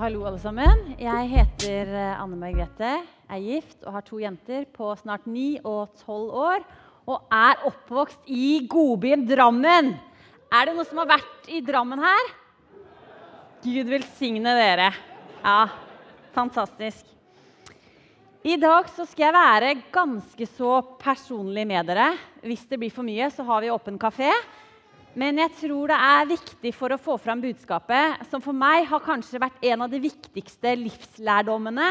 Hallo, alle sammen. Jeg heter eh, Anne Margrethe, er gift og har to jenter på snart 9 og 12 år. Og er oppvokst i godbyen Drammen. Er det noen som har vært i Drammen her? Gud velsigne dere. Ja, fantastisk. I dag så skal jeg være ganske så personlig med dere. Hvis det blir for mye, så har vi åpen kafé. Men jeg tror det er viktig for å få fram budskapet, som for meg har kanskje vært en av de viktigste livslærdommene,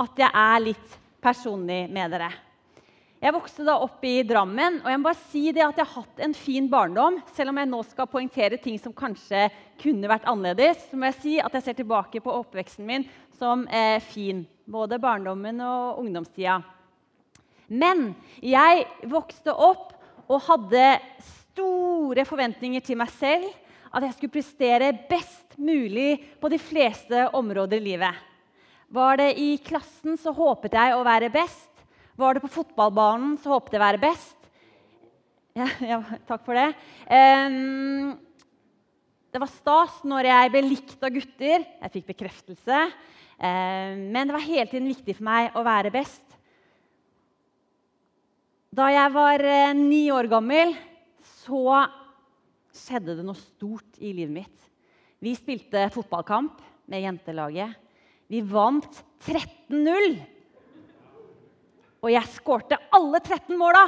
at jeg er litt personlig med dere. Jeg vokste da opp i Drammen, og jeg må bare si det at jeg har hatt en fin barndom. Selv om jeg nå skal poengtere ting som kanskje kunne vært annerledes, så må jeg si at jeg ser tilbake på oppveksten min som eh, fin. Både barndommen og ungdomstida. Men jeg vokste opp og hadde store forventninger til meg selv. At jeg skulle prestere best mulig på de fleste områder i livet. Var det i klassen, så håpet jeg å være best. Var det på fotballbanen, så håpet jeg å være best. Ja, ja, takk for det. Um, det var stas når jeg ble likt av gutter. Jeg fikk bekreftelse. Men det var hele tiden viktig for meg å være best. Da jeg var uh, ni år gammel, så skjedde det noe stort i livet mitt. Vi spilte fotballkamp med jentelaget. Vi vant 13-0. Og jeg skårte alle 13 måla!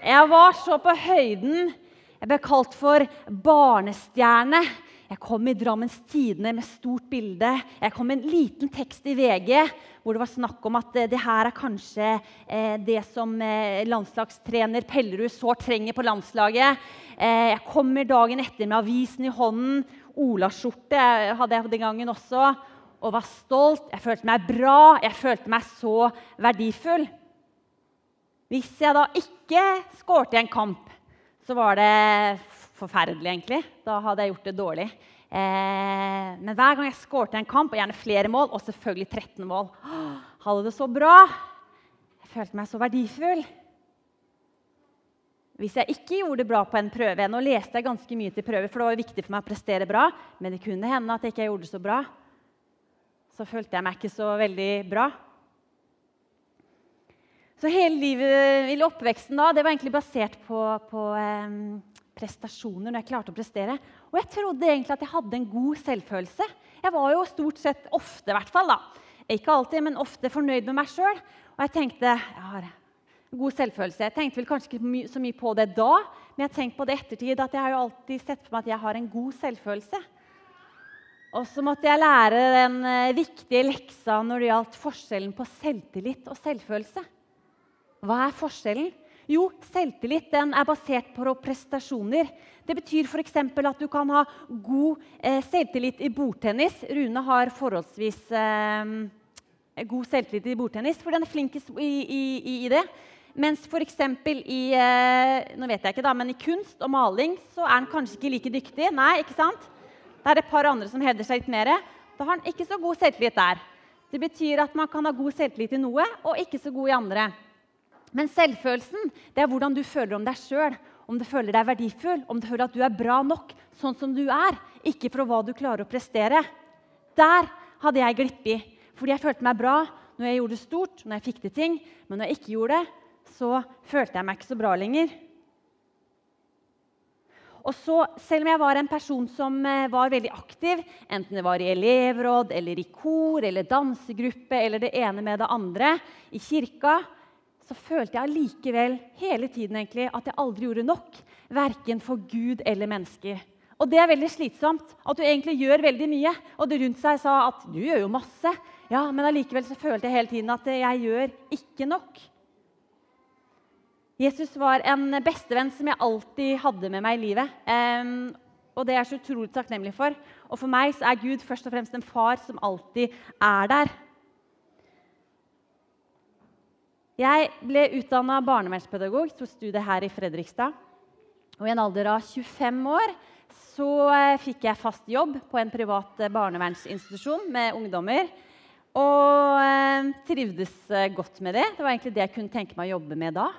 Jeg var så på høyden. Jeg ble kalt for barnestjerne. Jeg kom i Drammens Tidende med stort bilde. Jeg kom med en liten tekst i VG hvor det var snakk om at det her er kanskje eh, det som eh, landslagstrener Pellerud sårt trenger på landslaget. Eh, jeg kommer dagen etter med avisen i hånden. Olaskjorte hadde jeg den gangen også. Og var stolt. Jeg følte meg bra. Jeg følte meg så verdifull. Hvis jeg da ikke skårte i en kamp, så var det forferdelig, egentlig. Da hadde jeg gjort det dårlig. Eh, men hver gang jeg skårte en kamp, og gjerne flere mål, og selvfølgelig 13 mål Hadde det så bra. Jeg følte meg så verdifull. Hvis jeg ikke gjorde det bra på en prøve Nå leste jeg ganske mye til prøver, for det var viktig for meg å prestere bra, men det kunne hende at jeg ikke gjorde det så bra. Så følte jeg meg ikke så veldig bra. Så hele livet, hele oppveksten da, det var egentlig basert på, på eh, prestasjoner. når jeg klarte å prestere. Og jeg trodde egentlig at jeg hadde en god selvfølelse. Jeg var jo stort sett ofte, i hvert fall, da. Ikke alltid, men ofte fornøyd med meg sjøl. Og jeg tenkte jeg har god selvfølelse. Jeg tenkte vel kanskje ikke så mye på det da, men jeg har tenkt på det ettertid at jeg har jo alltid sett for meg at jeg har en god selvfølelse. Og så måtte jeg lære den eh, viktige leksa når det gjaldt forskjellen på selvtillit og selvfølelse. Hva er forskjellen? Jo, selvtillit er basert på prestasjoner. Det betyr f.eks. at du kan ha god eh, selvtillit i bordtennis. Rune har forholdsvis eh, god selvtillit i bordtennis, for den er flinkest i, i, i det. Mens f.eks. i eh, nå vet jeg ikke da, men i kunst og maling så er han kanskje ikke like dyktig. Nei, ikke sant? Det er et par andre som hevder seg litt mer. Da har han ikke så god selvtillit der. Det betyr at man kan ha god selvtillit i noe og ikke så god i andre. Men selvfølelsen det er hvordan du føler om deg sjøl. Om du føler deg verdifull, om du føler at du er bra nok sånn som du er. Ikke for hva du klarer å prestere. Der hadde jeg glippet. Fordi jeg følte meg bra når jeg gjorde det stort, når jeg fikk til ting. Men når jeg ikke gjorde det, så følte jeg meg ikke så bra lenger. Og så, Selv om jeg var en person som eh, var veldig aktiv, enten det var i elevråd, eller i kor eller dansegruppe eller det ene med det andre, i kirka, så følte jeg allikevel hele tiden egentlig at jeg aldri gjorde nok. Verken for Gud eller mennesker. Og det er veldig slitsomt. At du egentlig gjør veldig mye. Og det rundt seg sa at du gjør jo masse. Ja, Men allikevel så følte jeg hele tiden at jeg gjør ikke nok. Jesus var en bestevenn som jeg alltid hadde med meg i livet. Um, og det er jeg så utrolig takknemlig for. Og for meg så er Gud først og fremst en far som alltid er der. Jeg ble utdanna barnevernspedagog, tok studiet her i Fredrikstad. Og I en alder av 25 år så eh, fikk jeg fast jobb på en privat eh, barnevernsinstitusjon med ungdommer. Og eh, trivdes godt med det. Det var egentlig det jeg kunne tenke meg å jobbe med da.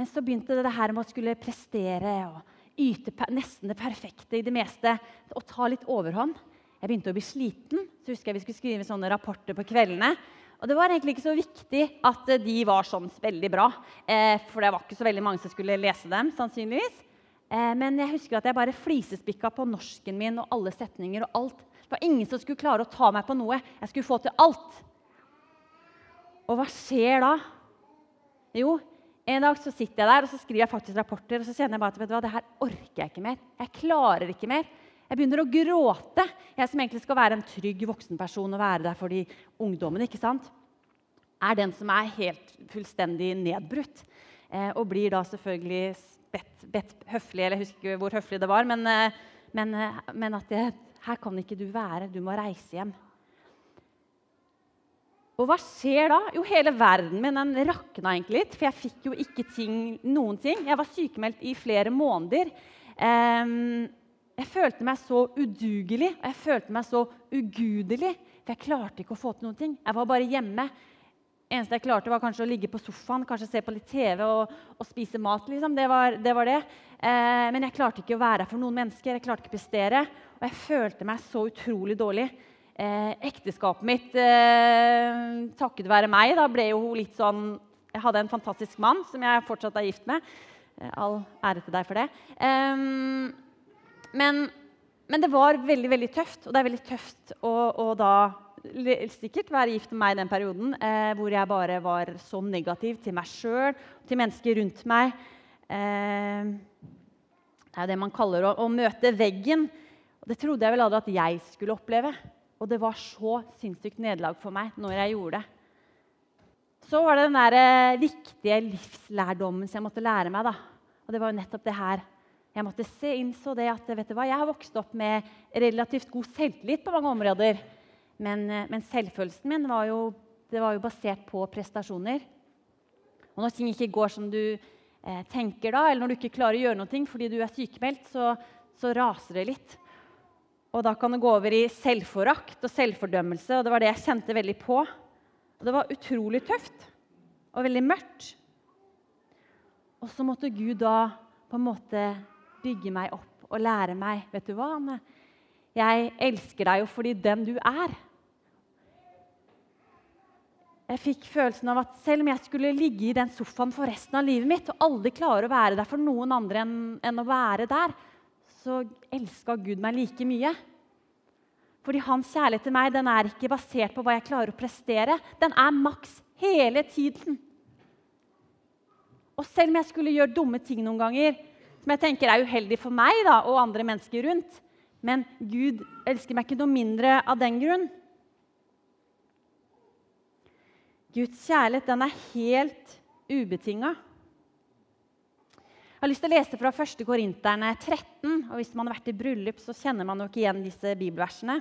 Men så begynte det her med å skulle prestere og yte nesten det perfekte i det meste og ta litt overhånd. Jeg begynte å bli sliten, så husker jeg vi skulle skrive sånne rapporter på kveldene. Og det var egentlig ikke så viktig at de var sånn veldig bra. Eh, for det var ikke så veldig mange som skulle lese dem. sannsynligvis. Eh, men jeg husker at jeg bare flisespikka på norsken min og alle setninger og alt. Det var ingen som skulle klare å ta meg på noe. Jeg skulle få til alt. Og hva skjer da? Jo, en dag så sitter jeg der og så skriver jeg faktisk rapporter og så kjenner jeg bare at det her orker jeg ikke mer. Jeg klarer ikke mer. Jeg begynner å gråte. Jeg som egentlig skal være en trygg voksenperson og være der for de ungdommene, ikke sant? er den som er helt fullstendig nedbrutt. Eh, og blir da selvfølgelig bedt, bedt høflig, eller jeg husker ikke hvor høflig det var, men, eh, men, eh, men at det, her kan ikke du være, du må reise hjem. Og hva skjer da? Jo, hele verden min den rakna egentlig litt. For jeg fikk jo ikke ting, noen ting. Jeg var sykemeldt i flere måneder. Um, jeg følte meg så udugelig og jeg følte meg så ugudelig. For jeg klarte ikke å få til noen ting. Jeg var bare hjemme. eneste jeg klarte, var kanskje å ligge på sofaen, kanskje se på litt TV og, og spise mat. Liksom. Det, var, det, var det. Eh, men jeg klarte ikke å være her for noen mennesker. Jeg klarte ikke å prestere. Og jeg følte meg så utrolig dårlig eh, ekteskapet mitt eh, takket være meg da ble jo litt sånn Jeg hadde en fantastisk mann som jeg fortsatt er gift med. Eh, all ære til deg for det. Um, men, men, det var veldig veldig tøft, og det er veldig tøft å, å da sikkert være gift med meg i den perioden eh, hvor jeg bare var så negativ til meg sjøl til mennesker rundt meg. Eh, det er jo det man kaller å, å møte veggen. Og det trodde jeg vel aldri at jeg skulle oppleve. Og det var så sinnssykt nederlag for meg når jeg gjorde det. Så var det den der eh, viktige livslærdommen som jeg måtte lære meg. da. Og det var jo nettopp det her. Jeg måtte se innså det at vet du hva, jeg har vokst opp med relativt god selvtillit på mange områder. Men, eh, men selvfølelsen min var jo, var jo, basert på prestasjoner. Og når ting ikke går som du eh, tenker da, eller når du ikke klarer å gjøre noe fordi du er sykemeldt, så, så raser det litt. Og da kan det gå over i selvforakt og selvfordømmelse. Og det var det jeg kjente veldig på. Og det var utrolig tøft og veldig mørkt. Og så måtte Gud da på en måte bygge meg opp og lære meg Vet du hva, Anne? Jeg elsker deg jo fordi den du er. Jeg fikk følelsen av at selv om jeg skulle ligge i den sofaen for resten av livet mitt og aldri klare å være der for noen andre enn, enn å være der, så elska Gud meg like mye. Fordi hans kjærlighet til meg den er ikke basert på hva jeg klarer å prestere. Den er maks hele tiden. Og selv om jeg skulle gjøre dumme ting noen ganger, som jeg tenker er uheldig for meg da, og andre mennesker rundt, men Gud elsker meg ikke noe mindre av den grunn. Guds kjærlighet den er helt ubetinga. Jeg har lyst til å lese fra 1. Korinterne 13. og Hvis man har vært i bryllup, så kjenner man nok igjen disse bibelversene.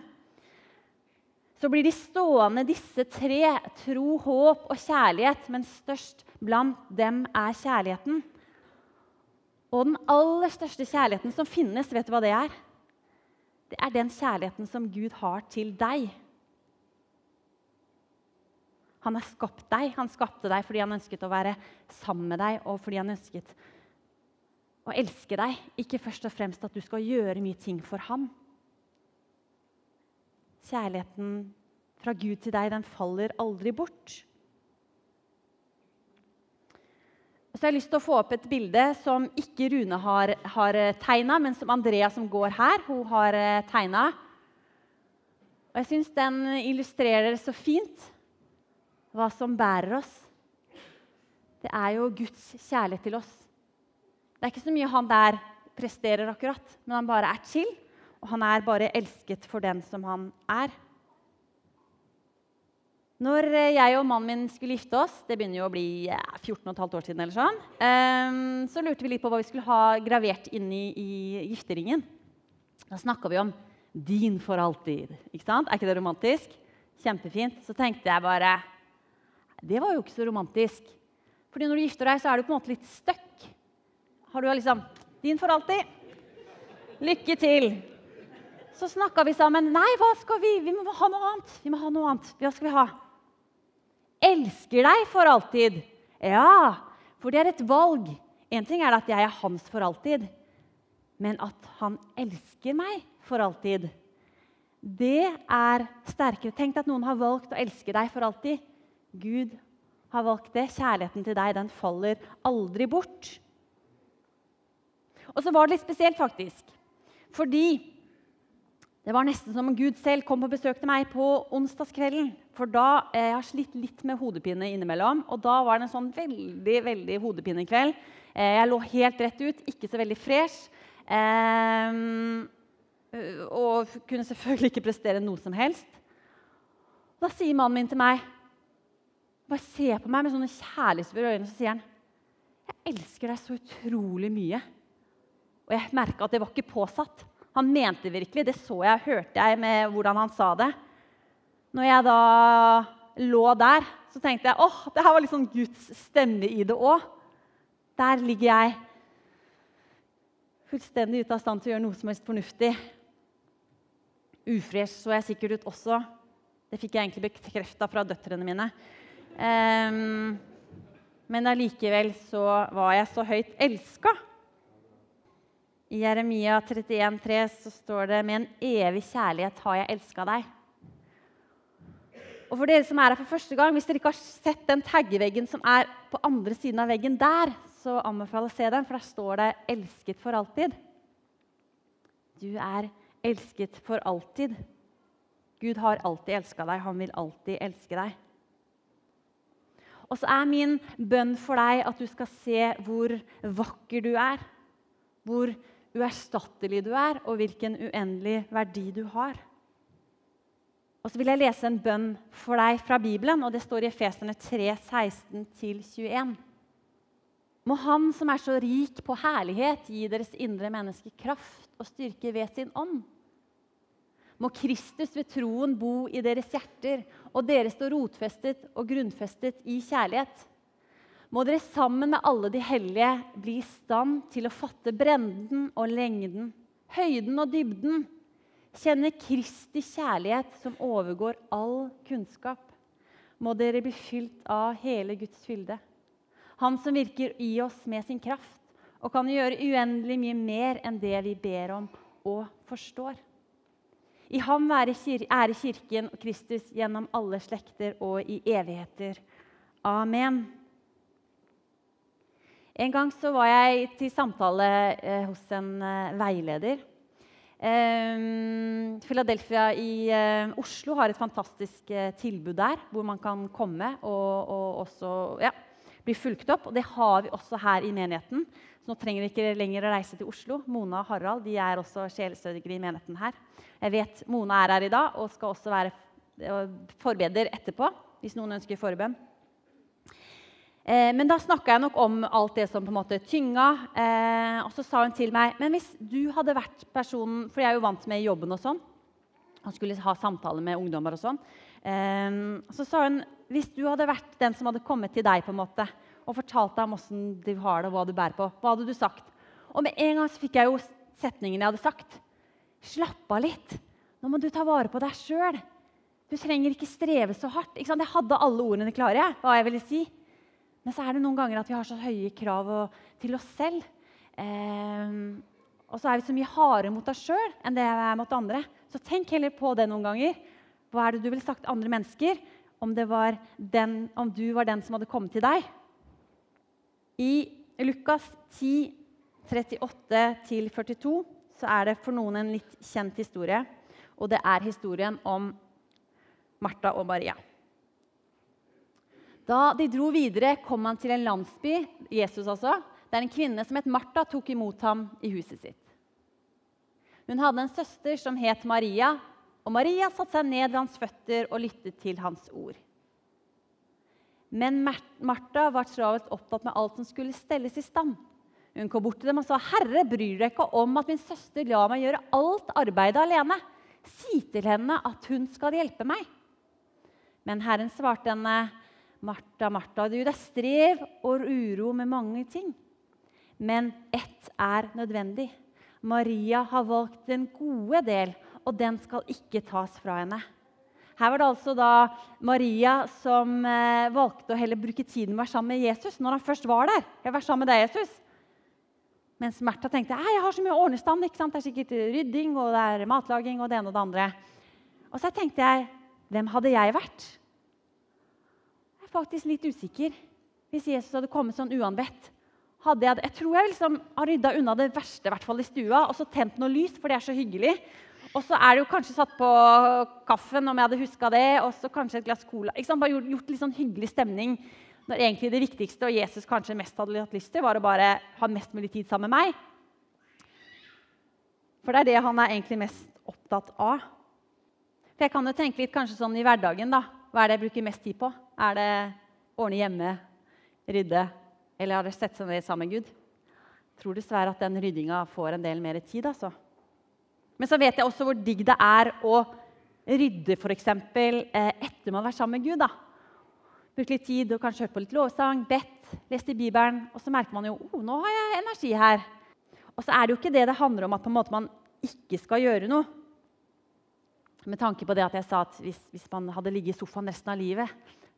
Så blir de stående, disse tre, tro, håp og kjærlighet, men størst blant dem er kjærligheten. Og den aller største kjærligheten som finnes, vet du hva det er? Det er den kjærligheten som Gud har til deg. Han har skapt deg. Han skapte deg fordi han ønsket å være sammen med deg og fordi han ønsket å elske deg, ikke først og fremst at du skal gjøre mye ting for ham. Kjærligheten fra Gud til deg, den faller aldri bort. Så jeg har lyst til å få opp et bilde som ikke Rune har, har tegna, men som Andrea, som går her, hun har eh, tegna. Og jeg syns den illustrerer så fint hva som bærer oss. Det er jo Guds kjærlighet til oss det er ikke så mye han der presterer akkurat, men han bare er chill. Og han er bare elsket for den som han er. Når eh, jeg og mannen min skulle gifte oss, det begynner jo å bli ja, 14 15 år siden, eller sånn, um, så lurte vi litt på hva vi skulle ha gravert inni i gifteringen. Da snakka vi om 'din for alltid'. Ikke sant? Er ikke det romantisk? Kjempefint. Så tenkte jeg bare Det var jo ikke så romantisk. Fordi når du gifter deg, så er du på en måte litt stuck. Har du liksom Din for alltid. Lykke til. Så snakka vi sammen. Nei, hva skal vi? Vi må ha noe annet. Vi må ha noe annet. Hva skal vi ha? Elsker deg for alltid. Ja, for det er et valg. En ting er at jeg er hans for alltid. men at han elsker meg for alltid. Det er sterkere. Tenk at noen har valgt å elske deg for alltid. Gud har valgt det. Kjærligheten til deg den faller aldri bort. Og så var det litt spesielt, faktisk. Fordi det var nesten som om Gud selv kom og besøkte meg på onsdagskvelden. For da eh, Jeg har slitt litt med hodepine innimellom, og da var det en sånn veldig veldig hodepinekveld. Eh, jeg lå helt rett ut, ikke så veldig fresh. Eh, og kunne selvfølgelig ikke prestere noe som helst. Da sier mannen min til meg Bare se på meg med sånne kjærlighetsfulle øyne, så sier han Jeg elsker deg så utrolig mye. Og jeg merka at det var ikke påsatt. Han mente virkelig. Det så jeg hørte jeg med hvordan han sa det. Når jeg da lå der, så tenkte jeg åh, det her var liksom Guds stemme i det òg. Der ligger jeg fullstendig ute av stand til å gjøre noe som helst fornuftig. Ufresh så jeg sikkert ut også. Det fikk jeg egentlig bekrefta fra døtrene mine. Um, men allikevel så var jeg så høyt elska. I Jeremia 31,3 så står det med en evig kjærlighet har jeg elska deg. Og for dere som er her for første gang, Hvis dere ikke har sett den taggeveggen som er på andre siden av veggen der, så anbefaler jeg å se den, for der står det 'Elsket for alltid'. Du er elsket for alltid. Gud har alltid elska deg. Han vil alltid elske deg. Og så er min bønn for deg at du skal se hvor vakker du er. Hvor uerstattelig du er, og hvilken uendelig verdi du har. Og så vil jeg lese en bønn for deg fra Bibelen, og det står i Efeserne 3, 16-21. Må Han som er så rik på herlighet, gi deres indre menneske kraft og styrke ved sin ånd. Må Kristus ved troen bo i deres hjerter, og dere stå rotfestet og grunnfestet i kjærlighet må dere sammen med alle de hellige bli i stand til å fatte brenden og lengden, høyden og dybden, kjenne Kristi kjærlighet som overgår all kunnskap. Må dere bli fylt av hele Guds fylde. Han som virker i oss med sin kraft og kan gjøre uendelig mye mer enn det vi ber om og forstår. I ham ære Kirken og Kristus gjennom alle slekter og i evigheter. Amen. En gang så var jeg til samtale eh, hos en eh, veileder. Eh, Philadelphia i eh, Oslo har et fantastisk eh, tilbud der, hvor man kan komme og, og også ja, bli fulgt opp. Og det har vi også her i menigheten. Så nå trenger vi ikke lenger å reise til Oslo. Mona og Harald de er også sjelesørgere i menigheten her. Jeg vet Mona er her i dag og skal også være forbereder forbeder etterpå, hvis noen ønsker forbønn. Eh, men da snakka jeg nok om alt det som på en måte tynga. Eh, og så sa hun til meg men hvis du hadde vært personen For jeg er jo vant med jobben og sånn. Og skulle ha samtaler med ungdommer og sånn. Eh, så sa hun hvis du hadde vært den som hadde kommet til deg på en måte, og fortalt deg om åssen du har det og hva du bærer på, hva hadde du sagt? Og med en gang så fikk jeg jo setningen jeg hadde sagt. Slapp av litt. Nå må du ta vare på deg sjøl. Du trenger ikke streve så hardt. Jeg hadde alle ordene klare. hva jeg ville si. Men så er det noen ganger at vi har så høye krav til oss selv. Eh, og så er vi så mye hardere mot oss sjøl enn det vi er mot andre. Så tenk heller på det noen ganger. Hva er det du ville sagt til andre mennesker om, den, om, du var den som hadde kommet til deg? I Lukas 10, 38-42 så er det for noen en litt kjent historie. Og det er historien om Martha og Maria. Da de dro videre, kom han til en landsby Jesus altså, der en kvinne som het Martha, tok imot ham i huset sitt. Hun hadde en søster som het Maria, og Maria satte seg ned ved hans føtter og lyttet til hans ord. Men Martha var travelt opptatt med alt som skulle stelles i stand. Hun kom bort til dem og sa, 'Herre, bryr dere ikke om at min søster lar meg gjøre alt arbeidet alene?' 'Si til henne at hun skal hjelpe meg.' Men Herren svarte henne, Martha, Martha, du, det er strev og uro med mange ting. Men ett er nødvendig. Maria har valgt den gode del, og den skal ikke tas fra henne. Her var det altså da Maria som eh, valgte å heller bruke tiden med å være sammen med Jesus når han først var der. Jeg var sammen med deg, Jesus. Mens Märtha tenkte jeg har så mye ordnestand. ikke sant? Det er sikkert rydding og det er matlaging og det ene og det andre. Og så tenkte jeg hvem hadde jeg vært? Faktisk litt usikker. Hvis Jesus hadde kommet sånn uanbedt, hadde jeg, jeg tror jeg liksom har rydda unna det verste hvert fall i stua og så tent noe lys, for det er så hyggelig. Og så er det jo kanskje satt på kaffen om jeg hadde huska det, og så kanskje et glass cola. Bare gjort, gjort litt sånn hyggelig stemning når egentlig det viktigste og Jesus kanskje mest hadde hatt lyst til, var å bare ha mest mulig tid sammen med meg. For det er det han er egentlig mest opptatt av. For jeg kan jo tenke litt kanskje sånn i hverdagen. da. Hva er det jeg bruker mest tid på? Er det ordne hjemme, rydde, eller har det sett seg ned sammen med Gud? Jeg tror dessverre at den ryddinga får en del mer tid. altså. Men så vet jeg også hvor digg det er å rydde f.eks. Eh, etter man har vært sammen med Gud. da. Brukt litt tid og kanskje hørt på litt lovsang, bedt, lest i Bibelen. Og så merker man jo oh, nå har jeg energi her. Og så er det jo ikke det det handler om at man ikke skal gjøre noe. Med tanke på det at jeg sa at hvis, hvis, man hadde ligget i sofaen resten av livet,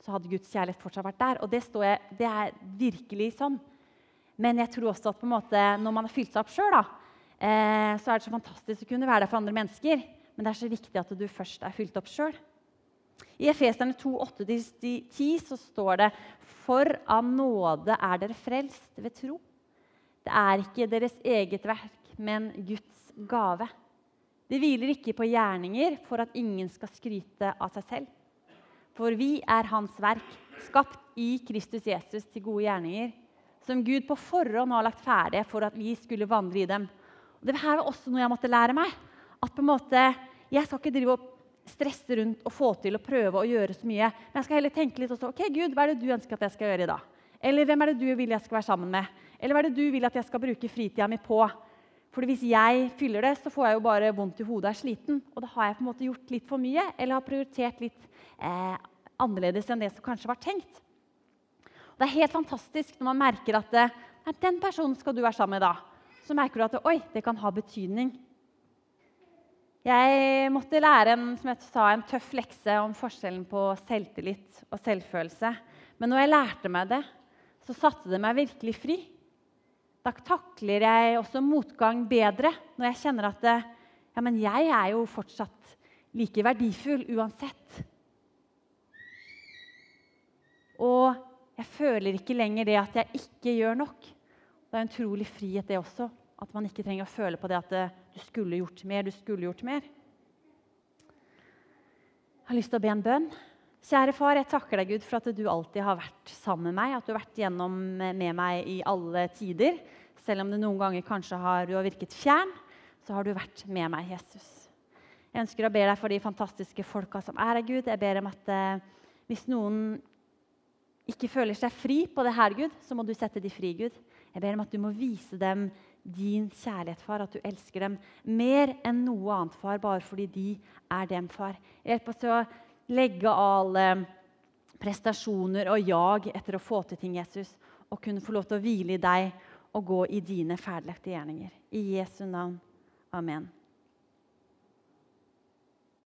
så hadde Guds kjærlighet fortsatt vært der. Og det, jeg, det er virkelig sånn. Men jeg tror også at måte, når man har fylt seg opp sjøl, eh, så er det så fantastisk å kunne være der for andre mennesker. Men det er så viktig at du først er fylt opp sjøl. I Efeserne 2, 8-10 så står det For av nåde er dere frelst ved tro. Det er ikke deres eget verk, men Guds gave. Det hviler ikke på gjerninger for at ingen skal skryte av seg selv. For vi er Hans verk, skapt i Kristus Jesus til gode gjerninger, som Gud på forhånd har lagt ferdige for at vi skulle vandre i dem. Og det her var også noe jeg måtte lære meg. At på en måte, Jeg skal ikke drive og stresse rundt og få til og prøve å gjøre så mye. Men jeg skal heller tenke litt også, ok, Gud, hva er det du ønsker at jeg skal gjøre i dag? Eller hvem er det du vil jeg skal være sammen med? Eller hva er det du vil at jeg skal bruke fritida mi på? Fordi Hvis jeg fyller det, så får jeg jo bare vondt i hodet og er sliten. Og da har jeg på en måte gjort litt for mye eller har prioritert litt eh, annerledes enn det som kanskje var tenkt. Og det er helt fantastisk når man merker at det, eh, den personen skal du være sammen med da. Så merker du at oi, det kan ha betydning. Jeg måtte lære en, som jeg sa, en tøff lekse om forskjellen på selvtillit og selvfølelse. Men når jeg lærte meg det, så satte det meg virkelig fri. Da takler jeg også motgang bedre når jeg kjenner at ja, men jeg er jo fortsatt like verdifull uansett. Og jeg føler ikke lenger det at jeg ikke gjør nok. Det er en utrolig frihet, det også. At man ikke trenger å føle på det at du skulle gjort mer, du skulle gjort mer. Jeg har lyst til å be en bønn. Kjære far, jeg takker deg Gud, for at du alltid har vært sammen med meg. At du har vært gjennom med meg i alle tider. Selv om det noen ganger kanskje har, du har virket fjern, så har du vært med meg, Jesus. Jeg ønsker å be deg for de fantastiske folka som er her, Gud. Jeg ber om at eh, hvis noen ikke føler seg fri på det her, Gud, så må du sette de fri, Gud. Jeg ber om at du må vise dem din kjærlighet, far. At du elsker dem mer enn noe annet, far, bare fordi de er dem, far. Hjelp oss til å legge alle prestasjoner og jag etter å få til ting, Jesus, og kunne få lov til å hvile i deg og gå i dine ferdiglagte gjerninger. I Jesu navn. Amen.